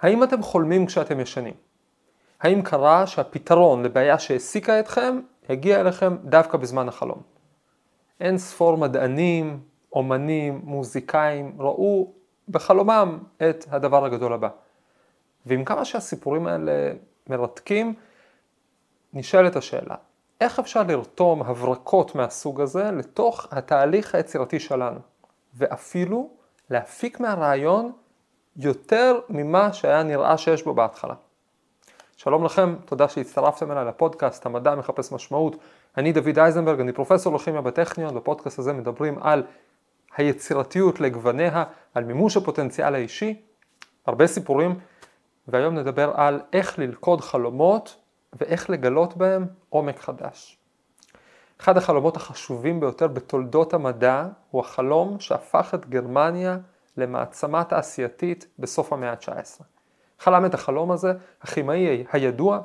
האם אתם חולמים כשאתם ישנים? האם קרה שהפתרון לבעיה שהעסיקה אתכם הגיע אליכם דווקא בזמן החלום? אין ספור מדענים, אומנים, מוזיקאים, ראו בחלומם את הדבר הגדול הבא. ועם כמה שהסיפורים האלה מרתקים, נשאלת השאלה, איך אפשר לרתום הברקות מהסוג הזה לתוך התהליך היצירתי שלנו, ואפילו להפיק מהרעיון יותר ממה שהיה נראה שיש בו בהתחלה. שלום לכם, תודה שהצטרפתם אליי לפודקאסט המדע מחפש משמעות. אני דוד אייזנברג, אני פרופסור לכימיה בטכניון, בפודקאסט הזה מדברים על היצירתיות לגווניה, על מימוש הפוטנציאל האישי, הרבה סיפורים, והיום נדבר על איך ללכוד חלומות ואיך לגלות בהם עומק חדש. אחד החלומות החשובים ביותר בתולדות המדע הוא החלום שהפך את גרמניה למעצמה תעשייתית בסוף המאה ה-19. חלם את החלום הזה הכימאי הידוע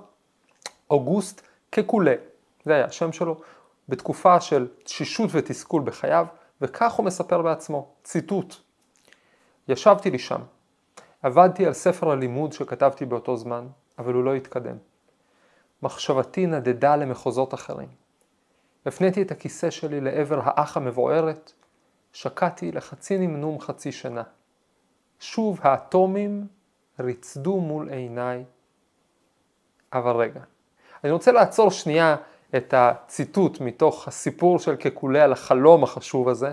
אוגוסט קקולה, זה היה השם שלו, בתקופה של תשישות ותסכול בחייו, וכך הוא מספר בעצמו, ציטוט: ישבתי לי שם, עבדתי על ספר הלימוד שכתבתי באותו זמן, אבל הוא לא התקדם. מחשבתי נדדה למחוזות אחרים. הפניתי את הכיסא שלי לעבר האח המבוערת, שקעתי לחצי נמנום חצי שנה. שוב האטומים ריצדו מול עיניי. אבל רגע, אני רוצה לעצור שנייה את הציטוט מתוך הסיפור של קקולה על החלום החשוב הזה,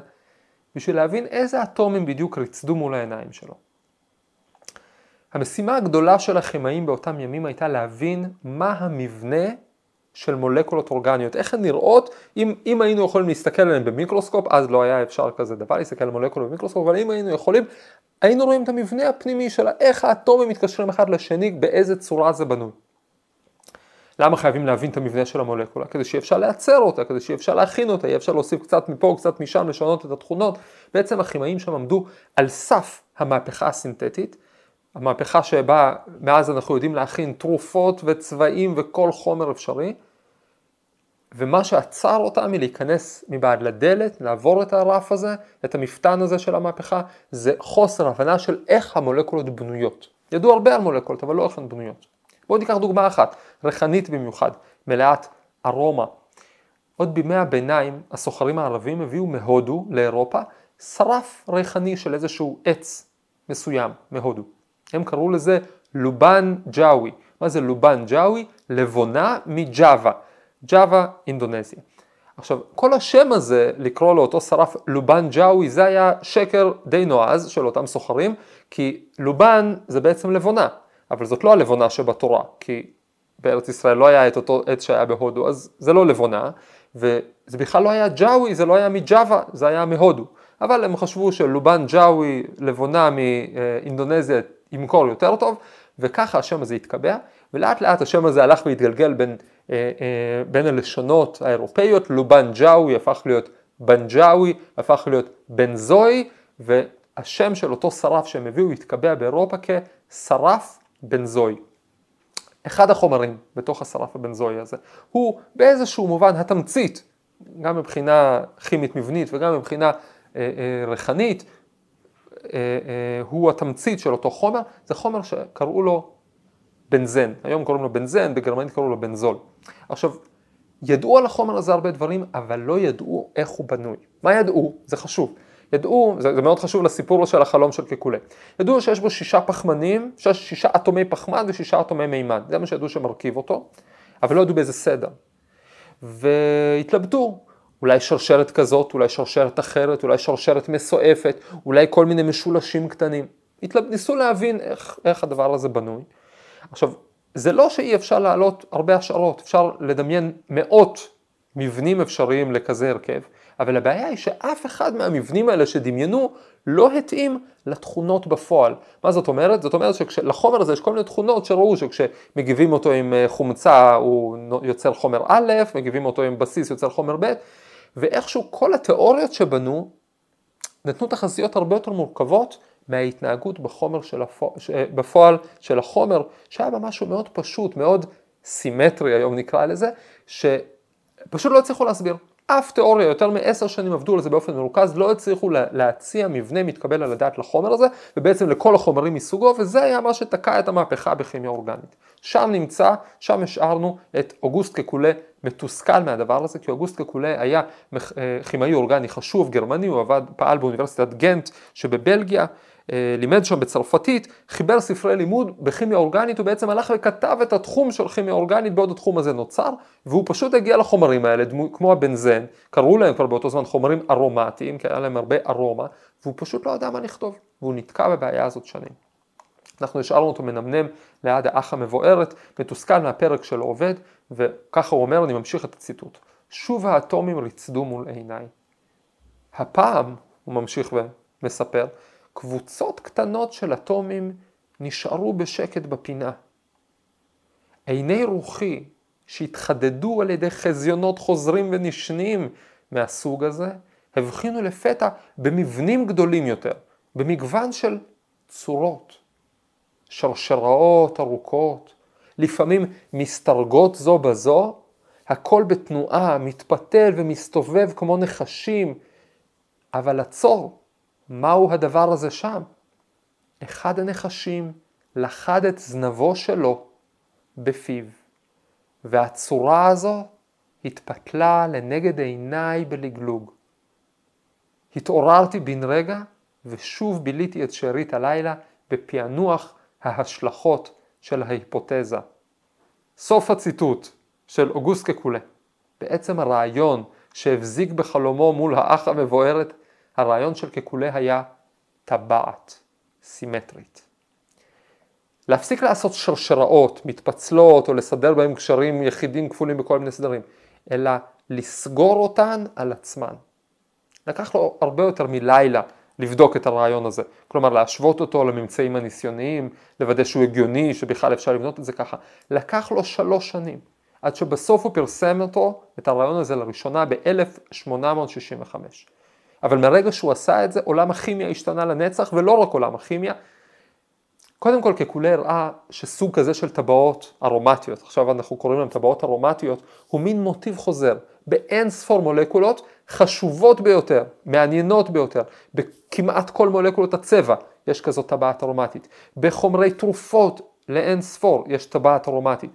בשביל להבין איזה אטומים בדיוק ריצדו מול העיניים שלו. המשימה הגדולה של הכימאים באותם ימים הייתה להבין מה המבנה של מולקולות אורגניות, איך הן נראות, אם, אם היינו יכולים להסתכל עליהן במיקרוסקופ, אז לא היה אפשר כזה דבר להסתכל על מולקולות במיקרוסקופ, אבל אם היינו יכולים, היינו רואים את המבנה הפנימי של איך האטומים מתקשרים אחד לשני, באיזה צורה זה בנוי. למה חייבים להבין את המבנה של המולקולה? כדי שיהיה אפשר לייצר אותה, כדי שיהיה אפשר להכין אותה, יהיה אפשר להוסיף קצת מפה, קצת משם, לשנות את התכונות. בעצם הכימאים שם עמדו על סף המהפכה הסינתטית, המהפכה שבה מאז אנחנו יודעים להכין תרופות וצבעים וכל חומר אפשרי, ומה שעצר אותה מלהיכנס מבעד לדלת, לעבור את הרף הזה, את המפתן הזה של המהפכה, זה חוסר הבנה של איך המולקולות בנויות. ידעו הרבה על מולקולות, אבל לא איך הן בנויות. בואו ניקח דוגמה אחת, ריחנית במיוחד, מלאת ארומה. עוד בימי הביניים, הסוחרים הערבים הביאו מהודו לאירופה שרף ריחני של איזשהו עץ מסוים מהודו. הם קראו לזה לובן ג'אווי. מה זה לובן ג'אווי? לבונה מג'אווה. ג'אווה, אינדונזיה. עכשיו, כל השם הזה, לקרוא לאותו שרף לובן ג'אווי, זה היה שקר די נועז של אותם סוחרים, כי לובן זה בעצם לבונה, אבל זאת לא הלבונה שבתורה, כי בארץ ישראל לא היה את אותו עץ שהיה בהודו, אז זה לא לבונה, וזה בכלל לא היה ג'אווי, זה לא היה מג'אווה, זה היה מהודו. אבל הם חשבו שלובן ג'אווי, לבונה מאינדונזיה, ימכור יותר טוב, וככה השם הזה התקבע, ולאט לאט השם הזה הלך והתגלגל בין, אה, אה, בין הלשונות האירופאיות, לובן ג'אווי הפך להיות בנג'אווי, הפך להיות בנזוי, והשם של אותו שרף שהם הביאו התקבע באירופה כשרף בנזוי. אחד החומרים בתוך השרף הבנזוי הזה הוא באיזשהו מובן התמצית, גם מבחינה כימית מבנית וגם מבחינה אה, אה, ריחנית, הוא התמצית של אותו חומר, זה חומר שקראו לו בנזן, היום קוראים לו בנזן, בגרמנית קראו לו בנזול. עכשיו, ידעו על החומר הזה הרבה דברים, אבל לא ידעו איך הוא בנוי. מה ידעו? זה חשוב. ידעו, זה, זה מאוד חשוב לסיפור של החלום של קקולה. ידעו שיש בו שישה פחמנים, שישה, שישה אטומי פחמן ושישה אטומי מימן, זה מה שידעו שמרכיב אותו, אבל לא ידעו באיזה סדר. והתלבטו, אולי שרשרת כזאת, אולי שרשרת אחרת, אולי שרשרת מסועפת, אולי כל מיני משולשים קטנים. ניסו להבין איך, איך הדבר הזה בנוי. עכשיו, זה לא שאי אפשר להעלות הרבה השערות, אפשר לדמיין מאות מבנים אפשריים לכזה הרכב, אבל הבעיה היא שאף אחד מהמבנים האלה שדמיינו לא התאים לתכונות בפועל. מה זאת אומרת? זאת אומרת שלחומר הזה יש כל מיני תכונות שראו שכשמגיבים אותו עם אה, חומצה הוא יוצר חומר א', מגיבים אותו עם בסיס יוצר חומר ב', ואיכשהו כל התיאוריות שבנו נתנו תחזיות הרבה יותר מורכבות מההתנהגות בחומר של הפועל, בפועל של החומר, שהיה בה משהו מאוד פשוט, מאוד סימטרי היום נקרא לזה, שפשוט לא הצליחו להסביר. אף תיאוריה, יותר מעשר שנים עבדו על זה באופן מרוכז, לא הצליחו להציע מבנה מתקבל על הדעת לחומר הזה, ובעצם לכל החומרים מסוגו, וזה היה מה שתקע את המהפכה בכימיה אורגנית. שם נמצא, שם השארנו את אוגוסט קקולה מתוסכל מהדבר הזה, כי אוגוסט קקולה היה אה, כימאי אורגני חשוב, גרמני, הוא עבד, פעל באוניברסיטת גנט שבבלגיה, לימד שם בצרפתית, חיבר ספרי לימוד בכימיה אורגנית, הוא בעצם הלך וכתב את התחום של כימיה אורגנית בעוד התחום הזה נוצר, והוא פשוט הגיע לחומרים האלה, דמו, כמו הבנזן, קראו להם כבר באותו זמן חומרים ארומטיים, כי היה להם הרבה ארומה, והוא פשוט לא ידע מה לכתוב, והוא נתקע בבעיה הזאת שנים. אנחנו השארנו אותו מנמנם ליד האח המבוארת, מתוסכל מהפרק שלו עובד, וככה הוא אומר, אני ממשיך את הציטוט. שוב האטומים ריצדו מול עיניי. הפעם, הוא ממשיך ומספר, קבוצות קטנות של אטומים נשארו בשקט בפינה. עיני רוחי שהתחדדו על ידי חזיונות חוזרים ונשנים מהסוג הזה, הבחינו לפתע במבנים גדולים יותר, במגוון של צורות, שרשראות ארוכות, לפעמים מסתרגות זו בזו, הכל בתנועה, מתפתל ומסתובב כמו נחשים, אבל עצור, מהו הדבר הזה שם? אחד הנחשים לחד את זנבו שלו בפיו, והצורה הזו התפתלה לנגד עיניי בלגלוג. התעוררתי בן רגע ושוב ביליתי את שארית הלילה בפענוח ההשלכות של ההיפותזה. סוף הציטוט של אוגוסט קקולה. בעצם הרעיון שהבזיק בחלומו מול האח המבוארת הרעיון של קקולה היה טבעת סימטרית. להפסיק לעשות שרשראות, מתפצלות או לסדר בהם קשרים יחידים כפולים בכל מיני סדרים, אלא לסגור אותן על עצמן. לקח לו הרבה יותר מלילה לבדוק את הרעיון הזה, כלומר להשוות אותו לממצאים הניסיוניים, לוודא שהוא הגיוני, שבכלל אפשר לבנות את זה ככה. לקח לו שלוש שנים, עד שבסוף הוא פרסם אותו, את הרעיון הזה לראשונה ב-1865. אבל מרגע שהוא עשה את זה, עולם הכימיה השתנה לנצח, ולא רק עולם הכימיה. קודם כל קקולה הראה שסוג כזה של טבעות ארומטיות, עכשיו אנחנו קוראים להם טבעות ארומטיות, הוא מין מוטיב חוזר באין ספור מולקולות חשובות ביותר, מעניינות ביותר, בכמעט כל מולקולות הצבע יש כזאת טבעת ארומטית, בחומרי תרופות לאין ספור יש טבעת ארומטית.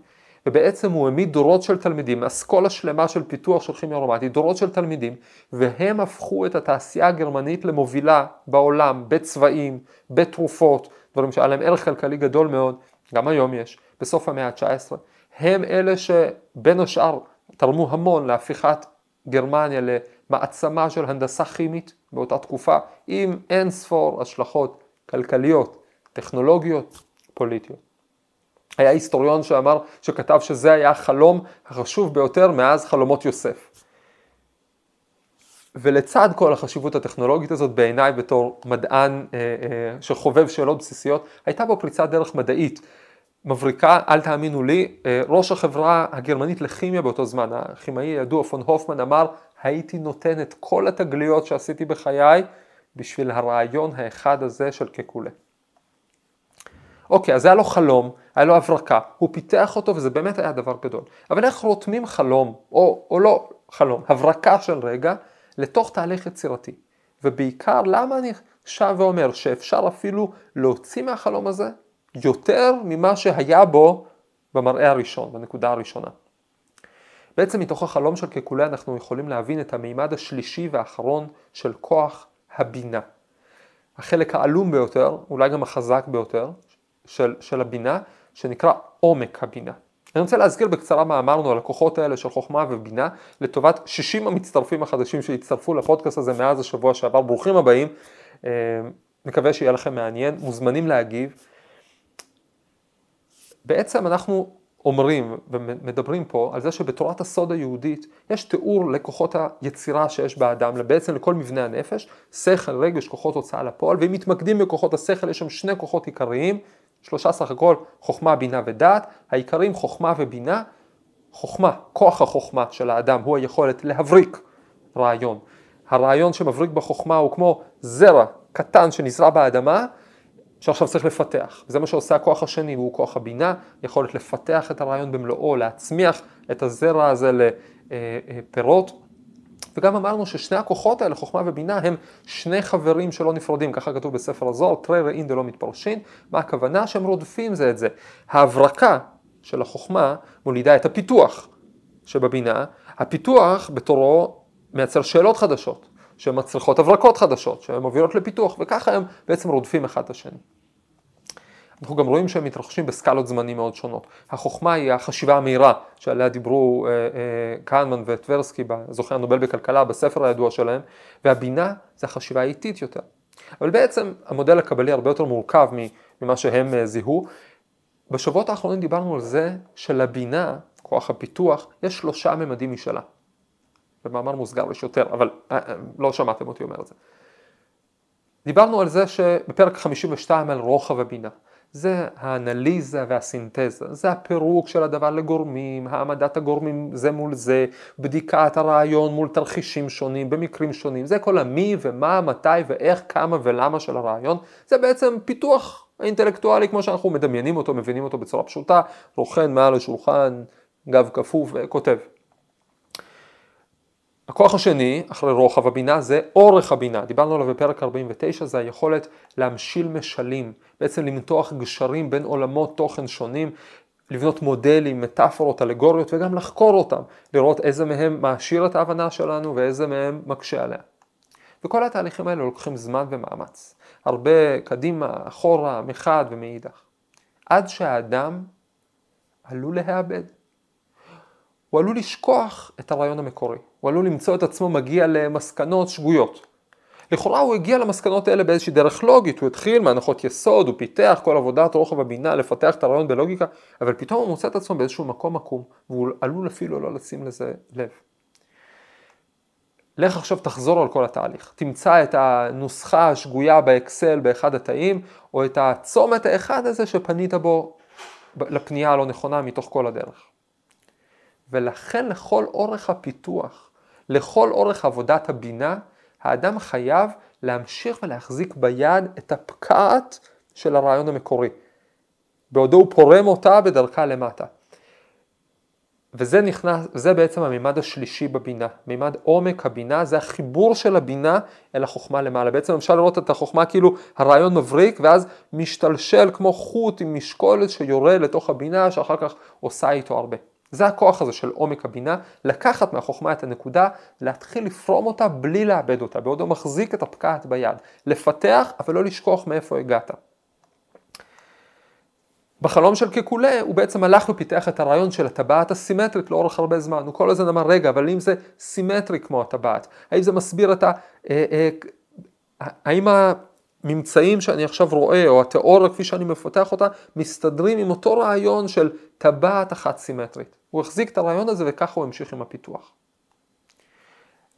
ובעצם הוא העמיד דורות של תלמידים, אסכולה שלמה של פיתוח של כימיה ארומטית, דורות של תלמידים, והם הפכו את התעשייה הגרמנית למובילה בעולם, בצבעים, בתרופות, דברים שהיה להם ערך כלכלי גדול מאוד, גם היום יש, בסוף המאה ה-19, הם אלה שבין השאר תרמו המון להפיכת גרמניה למעצמה של הנדסה כימית באותה תקופה, עם אין ספור השלכות כלכליות, טכנולוגיות, פוליטיות. היה היסטוריון שאמר, שכתב שזה היה החלום החשוב ביותר מאז חלומות יוסף. ולצד כל החשיבות הטכנולוגית הזאת בעיניי בתור מדען אה, אה, שחובב שאלות בסיסיות, הייתה בו פריצת דרך מדעית מבריקה, אל תאמינו לי, אה, ראש החברה הגרמנית לכימיה באותו זמן, הכימאי הידוע פון הופמן אמר, הייתי נותן את כל התגליות שעשיתי בחיי בשביל הרעיון האחד הזה של קקולה. אוקיי, אז היה לו חלום, היה לו הברקה, הוא פיתח אותו וזה באמת היה דבר גדול. אבל איך רותמים חלום, או, או לא חלום, הברקה של רגע, לתוך תהליך יצירתי. ובעיקר, למה אני שב ואומר שאפשר אפילו להוציא מהחלום הזה יותר ממה שהיה בו במראה הראשון, בנקודה הראשונה. בעצם מתוך החלום של קקולה אנחנו יכולים להבין את המימד השלישי והאחרון של כוח הבינה. החלק העלום ביותר, אולי גם החזק ביותר, של, של הבינה, שנקרא עומק הבינה. אני רוצה להזכיר בקצרה מה אמרנו על הכוחות האלה של חוכמה ובינה, לטובת 60 המצטרפים החדשים שהצטרפו לפודקאסט הזה מאז השבוע שעבר, ברוכים הבאים, אה, מקווה שיהיה לכם מעניין, מוזמנים להגיב. בעצם אנחנו אומרים ומדברים פה על זה שבתורת הסוד היהודית יש תיאור לכוחות היצירה שיש באדם, בעצם לכל מבנה הנפש, שכל, רגש, כוחות הוצאה לפועל, ואם מתמקדים בכוחות השכל יש שם שני כוחות עיקריים, שלושה סך הכל, חוכמה, בינה ודעת, העיקרים חוכמה ובינה, חוכמה, כוח החוכמה של האדם הוא היכולת להבריק רעיון. הרעיון שמבריק בחוכמה הוא כמו זרע קטן שנזרע באדמה, שעכשיו צריך לפתח. זה מה שעושה הכוח השני, והוא כוח הבינה, יכולת לפתח את הרעיון במלואו, להצמיח את הזרע הזה לפירות, וגם אמרנו ששני הכוחות האלה, חוכמה ובינה, הם שני חברים שלא נפרדים, ככה כתוב בספר הזוהר, תרי ראין דלא מתפרשין, מה הכוונה? שהם רודפים זה את זה. ההברקה של החוכמה מולידה את הפיתוח שבבינה, הפיתוח בתורו מייצר שאלות חדשות, שמצריכות הברקות חדשות, שהן מובילות לפיתוח, וככה הם בעצם רודפים אחד את השני. אנחנו גם רואים שהם מתרחשים בסקלות זמנים מאוד שונות. החוכמה היא החשיבה המהירה שעליה דיברו אה, אה, כהנמן וטברסקי, זוכי הנובל בכלכלה, בספר הידוע שלהם, והבינה זה החשיבה האיטית יותר. אבל בעצם המודל הקבלי הרבה יותר מורכב ממה שהם אה, זיהו. בשבועות האחרונים דיברנו על זה שלבינה, כוח הפיתוח, יש שלושה ממדים משלה. במאמר מוסגר יש יותר, אבל אה, אה, לא שמעתם אותי אומר את זה. דיברנו על זה שבפרק 52 על רוחב הבינה. זה האנליזה והסינתזה, זה הפירוק של הדבר לגורמים, העמדת הגורמים זה מול זה, בדיקת הרעיון מול תרחישים שונים, במקרים שונים, זה כל המי ומה, מתי ואיך, כמה ולמה של הרעיון, זה בעצם פיתוח האינטלקטואלי כמו שאנחנו מדמיינים אותו, מבינים אותו בצורה פשוטה, רוכן מעל השולחן, גב כפוף וכותב. הכוח השני, אחרי רוחב הבינה, זה אורך הבינה. דיברנו עליו בפרק 49, זה היכולת להמשיל משלים, בעצם למתוח גשרים בין עולמות תוכן שונים, לבנות מודלים, מטאפורות, אלגוריות, וגם לחקור אותם, לראות איזה מהם מעשיר את ההבנה שלנו ואיזה מהם מקשה עליה. וכל התהליכים האלה לוקחים זמן ומאמץ. הרבה קדימה, אחורה, מחד ומאידך. עד שהאדם עלול להיאבד. הוא עלול לשכוח את הרעיון המקורי, הוא עלול למצוא את עצמו מגיע למסקנות שגויות. לכאורה הוא הגיע למסקנות האלה באיזושהי דרך לוגית, הוא התחיל מהנחות יסוד, הוא פיתח כל עבודת רוחב הבינה לפתח את הרעיון בלוגיקה, אבל פתאום הוא מוצא את עצמו באיזשהו מקום עקום, והוא עלול אפילו לא לשים לזה לב. לך עכשיו תחזור על כל התהליך, תמצא את הנוסחה השגויה באקסל באחד התאים, או את הצומת האחד הזה שפנית בו לפנייה הלא נכונה מתוך כל הדרך. ולכן לכל אורך הפיתוח, לכל אורך עבודת הבינה, האדם חייב להמשיך ולהחזיק ביד את הפקעת של הרעיון המקורי, בעודו הוא פורם אותה בדרכה למטה. וזה נכנס, זה בעצם הממד השלישי בבינה, ממד עומק הבינה, זה החיבור של הבינה אל החוכמה למעלה. בעצם אפשר לראות את החוכמה כאילו הרעיון מבריק ואז משתלשל כמו חוט עם משקולת שיורה לתוך הבינה שאחר כך עושה איתו הרבה. זה הכוח הזה של עומק הבינה, לקחת מהחוכמה את הנקודה, להתחיל לפרום אותה בלי לאבד אותה, בעוד הוא מחזיק את הפקעת ביד. לפתח, אבל לא לשכוח מאיפה הגעת. בחלום של קקולה הוא בעצם הלך ופיתח את הרעיון של הטבעת הסימטרית לאורך הרבה זמן. הוא כל הזמן אמר, רגע, אבל אם זה סימטרי כמו הטבעת, האם זה מסביר את ה... אה, אה, האם הממצאים שאני עכשיו רואה, או התיאוריה כפי שאני מפתח אותה, מסתדרים עם אותו רעיון של טבעת אחת סימטרית. הוא החזיק את הרעיון הזה וככה הוא המשיך עם הפיתוח.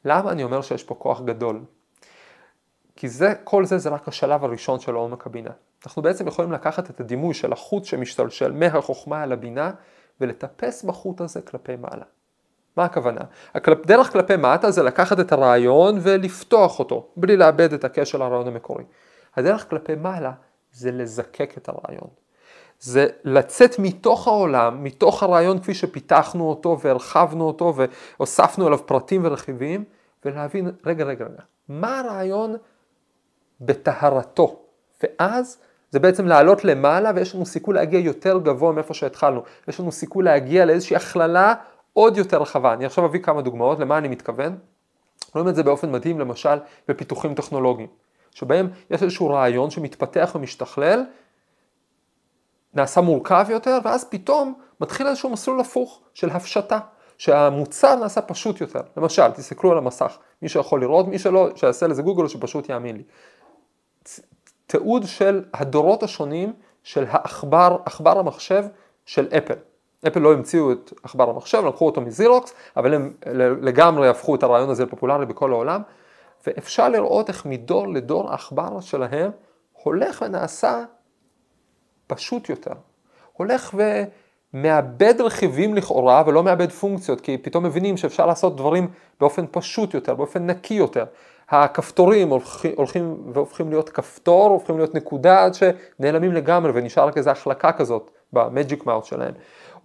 למה אני אומר שיש פה כוח גדול? כי זה, כל זה זה רק השלב הראשון של עומק הבינה. אנחנו בעצם יכולים לקחת את הדימוי של החוט שמשתלשל מהחוכמה אל הבינה ולטפס בחוט הזה כלפי מעלה. מה הכוונה? דרך כלפי מטה זה לקחת את הרעיון ולפתוח אותו, בלי לאבד את הקשר לרעיון המקורי. הדרך כלפי מעלה זה לזקק את הרעיון. זה לצאת מתוך העולם, מתוך הרעיון כפי שפיתחנו אותו והרחבנו אותו והוספנו אליו פרטים ורכיבים, ולהבין, רגע, רגע, רגע, מה הרעיון בטהרתו? ואז זה בעצם לעלות למעלה ויש לנו סיכוי להגיע יותר גבוה מאיפה שהתחלנו. יש לנו סיכוי להגיע לאיזושהי הכללה עוד יותר רחבה. אני עכשיו אביא כמה דוגמאות למה אני מתכוון. רואים את זה באופן מדהים למשל בפיתוחים טכנולוגיים, שבהם יש איזשהו רעיון שמתפתח ומשתכלל, נעשה מורכב יותר, ואז פתאום מתחיל איזשהו מסלול הפוך של הפשטה, שהמוצר נעשה פשוט יותר. למשל, תסתכלו על המסך, מי שיכול לראות, מי שלא, שיעשה לזה גוגל או שפשוט יאמין לי. תיעוד של הדורות השונים של העכבר, עכבר המחשב של אפל. אפל לא המציאו את עכבר המחשב, לקחו אותו מזירוקס, אבל הם לגמרי הפכו את הרעיון הזה לפופולרי בכל העולם, ואפשר לראות איך מדור לדור העכבר שלהם הולך ונעשה פשוט יותר. הולך ומאבד רכיבים לכאורה ולא מאבד פונקציות, כי פתאום מבינים שאפשר לעשות דברים באופן פשוט יותר, באופן נקי יותר. הכפתורים הולכים, הולכים והופכים להיות כפתור, הופכים להיות נקודה עד שנעלמים לגמרי ונשאר רק איזו החלקה כזאת במג'יק מאוט שלהם.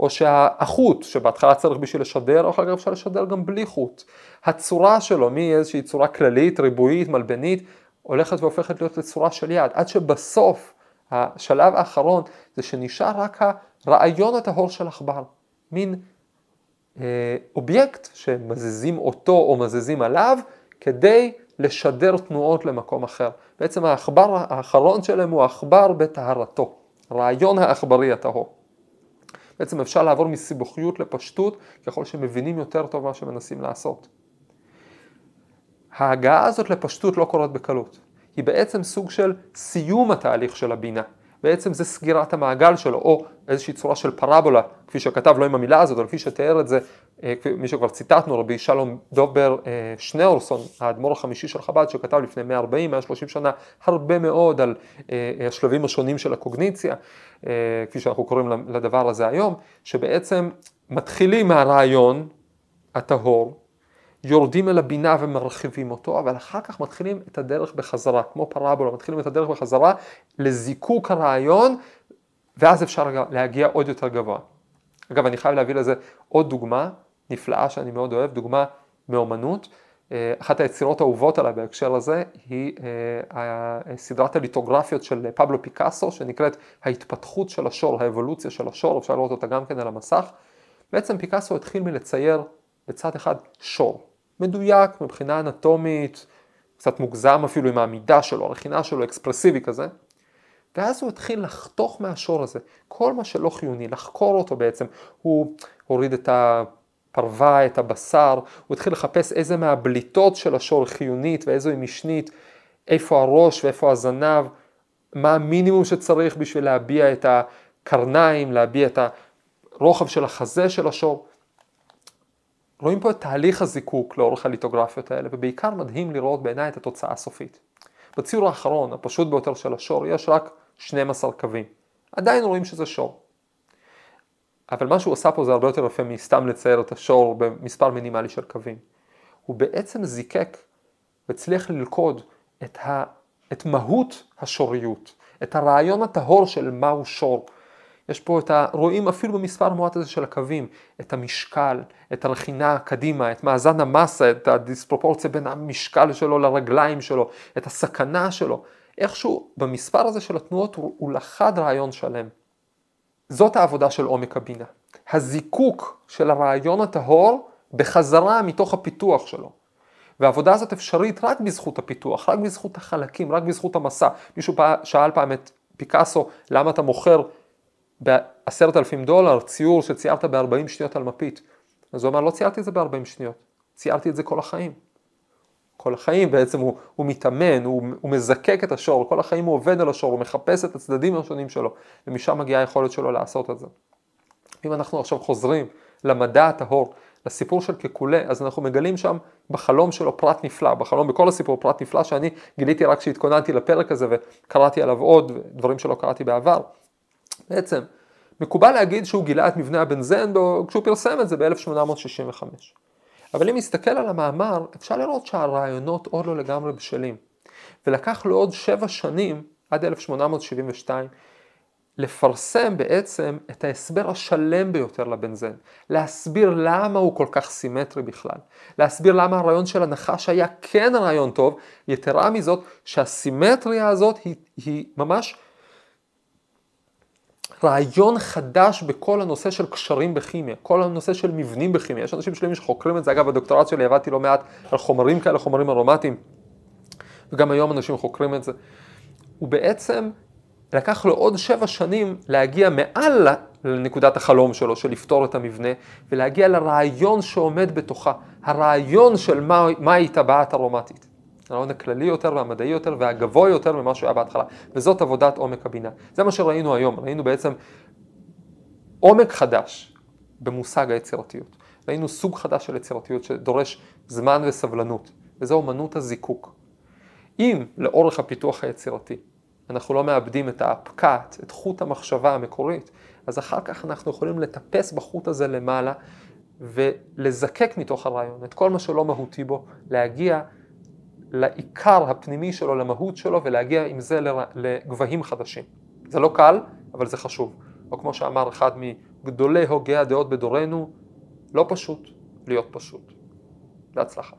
או שהחוט שבהתחלה צריך בשביל לשדר, אחר כך אפשר לשדר גם בלי חוט. הצורה שלו מאיזושהי צורה כללית, ריבועית, מלבנית, הולכת והופכת להיות לצורה של יד, עד שבסוף השלב האחרון זה שנשאר רק הרעיון הטהור של עכבר, מין אה, אובייקט שמזיזים אותו או מזיזים עליו כדי לשדר תנועות למקום אחר. בעצם העכבר האחרון שלהם הוא העכבר בטהרתו, רעיון העכברי הטהור. בעצם אפשר לעבור מסיבוכיות לפשטות ככל שמבינים יותר טוב מה שמנסים לעשות. ההגעה הזאת לפשטות לא קורית בקלות, היא בעצם סוג של סיום התהליך של הבינה. בעצם זה סגירת המעגל שלו, או איזושהי צורה של פרבולה, כפי שכתב לא עם המילה הזאת, אבל כפי שתיאר את זה, אה, מי שכבר ציטטנו, רבי שלום דובר אה, שניאורסון, האדמו"ר החמישי של חב"ד, שכתב לפני 140-130 שנה הרבה מאוד על אה, השלבים השונים של הקוגניציה, כפי שאנחנו קוראים לדבר הזה היום, שבעצם מתחילים מהרעיון הטהור, יורדים אל הבינה ומרחיבים אותו, אבל אחר כך מתחילים את הדרך בחזרה, כמו פרבולה, מתחילים את הדרך בחזרה לזיקוק הרעיון, ואז אפשר להגיע עוד יותר גבוה. אגב, אני חייב להביא לזה עוד דוגמה נפלאה שאני מאוד אוהב, דוגמה מאומנות. אה, אחת היצירות האהובות עליי בהקשר הזה היא אה, סדרת הליטוגרפיות של פבלו פיקאסו, שנקראת ההתפתחות של השור, האבולוציה של השור, אפשר לראות אותה גם כן על המסך. בעצם פיקאסו התחיל מלצייר בצד אחד שור, מדויק מבחינה אנטומית, קצת מוגזם אפילו עם העמידה שלו, הרכינה שלו, אקספרסיבי כזה. ואז הוא התחיל לחתוך מהשור הזה, כל מה שלא חיוני, לחקור אותו בעצם. הוא הוריד את הפרווה, את הבשר, הוא התחיל לחפש איזה מהבליטות של השור חיונית ואיזו היא משנית, איפה הראש ואיפה הזנב, מה המינימום שצריך בשביל להביע את הקרניים, להביע את הרוחב של החזה של השור. רואים פה את תהליך הזיקוק לאורך הליטוגרפיות האלה, ובעיקר מדהים לראות בעיניי את התוצאה הסופית. בציור האחרון, הפשוט ביותר של השור, יש רק 12 קווים. עדיין רואים שזה שור. אבל מה שהוא עשה פה זה הרבה יותר יפה מסתם לצייר את השור במספר מינימלי של קווים. הוא בעצם זיקק והצליח ללכוד את, ה, את מהות השוריות, את הרעיון הטהור של מהו שור, יש פה את ה... רואים אפילו במספר מועט הזה של הקווים, את המשקל, את הרכינה קדימה, את מאזן המסה, את הדיספרופורציה בין המשקל שלו לרגליים שלו, את הסכנה שלו. איכשהו במספר הזה של התנועות הוא, הוא לחד רעיון שלם. זאת העבודה של עומק הבינה. הזיקוק של הרעיון הטהור בחזרה מתוך הפיתוח שלו. והעבודה הזאת אפשרית רק בזכות הפיתוח, רק בזכות החלקים, רק בזכות המסע. מישהו. שאל פעם את פיקאסו, למה אתה מוכר בעשרת אלפים דולר ציור שציירת ב-40 שניות על מפית. אז הוא אמר, לא ציירתי את זה ב-40 שניות, ציירתי את זה כל החיים. כל החיים בעצם הוא, הוא מתאמן, הוא, הוא מזקק את השור, כל החיים הוא עובד על השור, הוא מחפש את הצדדים השונים שלו, ומשם מגיעה היכולת שלו לעשות את זה. אם אנחנו עכשיו חוזרים למדע הטהור, לסיפור של קקולה, אז אנחנו מגלים שם בחלום שלו פרט נפלא, בחלום בכל הסיפור פרט נפלא שאני גיליתי רק כשהתכוננתי לפרק הזה וקראתי עליו עוד דברים שלא קראתי בעבר. בעצם, מקובל להגיד שהוא גילה את מבנה הבנזן כשהוא פרסם את זה ב-1865. אבל אם נסתכל על המאמר, אפשר לראות שהרעיונות עוד לא לגמרי בשלים. ולקח לו עוד שבע שנים, עד 1872, לפרסם בעצם את ההסבר השלם ביותר לבנזן, להסביר למה הוא כל כך סימטרי בכלל, להסביר למה הרעיון של הנחש היה כן רעיון טוב, יתרה מזאת שהסימטריה הזאת היא, היא ממש רעיון חדש בכל הנושא של קשרים בכימיה, כל הנושא של מבנים בכימיה. יש אנשים שלמים שחוקרים את זה, אגב בדוקטורט שלי עבדתי לא מעט על חומרים כאלה, חומרים ארומטיים, וגם היום אנשים חוקרים את זה. הוא בעצם לקח לו עוד שבע שנים להגיע מעל לנקודת החלום שלו, של לפתור את המבנה, ולהגיע לרעיון שעומד בתוכה, הרעיון של מהי מה טבעת ארומטית. הרעיון הכללי יותר והמדעי יותר והגבוה יותר ממה שהוא היה בהתחלה, וזאת עבודת עומק הבינה. זה מה שראינו היום, ראינו בעצם עומק חדש במושג היצירתיות. ראינו סוג חדש של יצירתיות שדורש זמן וסבלנות, וזו אומנות הזיקוק. אם לאורך הפיתוח היצירתי אנחנו לא מאבדים את הפקעת, את חוט המחשבה המקורית, אז אחר כך אנחנו יכולים לטפס בחוט הזה למעלה ולזקק מתוך הרעיון את כל מה שלא מהותי בו, להגיע לעיקר הפנימי שלו, למהות שלו, ולהגיע עם זה לגבהים חדשים. זה לא קל, אבל זה חשוב. או כמו שאמר אחד מגדולי הוגי הדעות בדורנו, לא פשוט להיות פשוט. בהצלחה.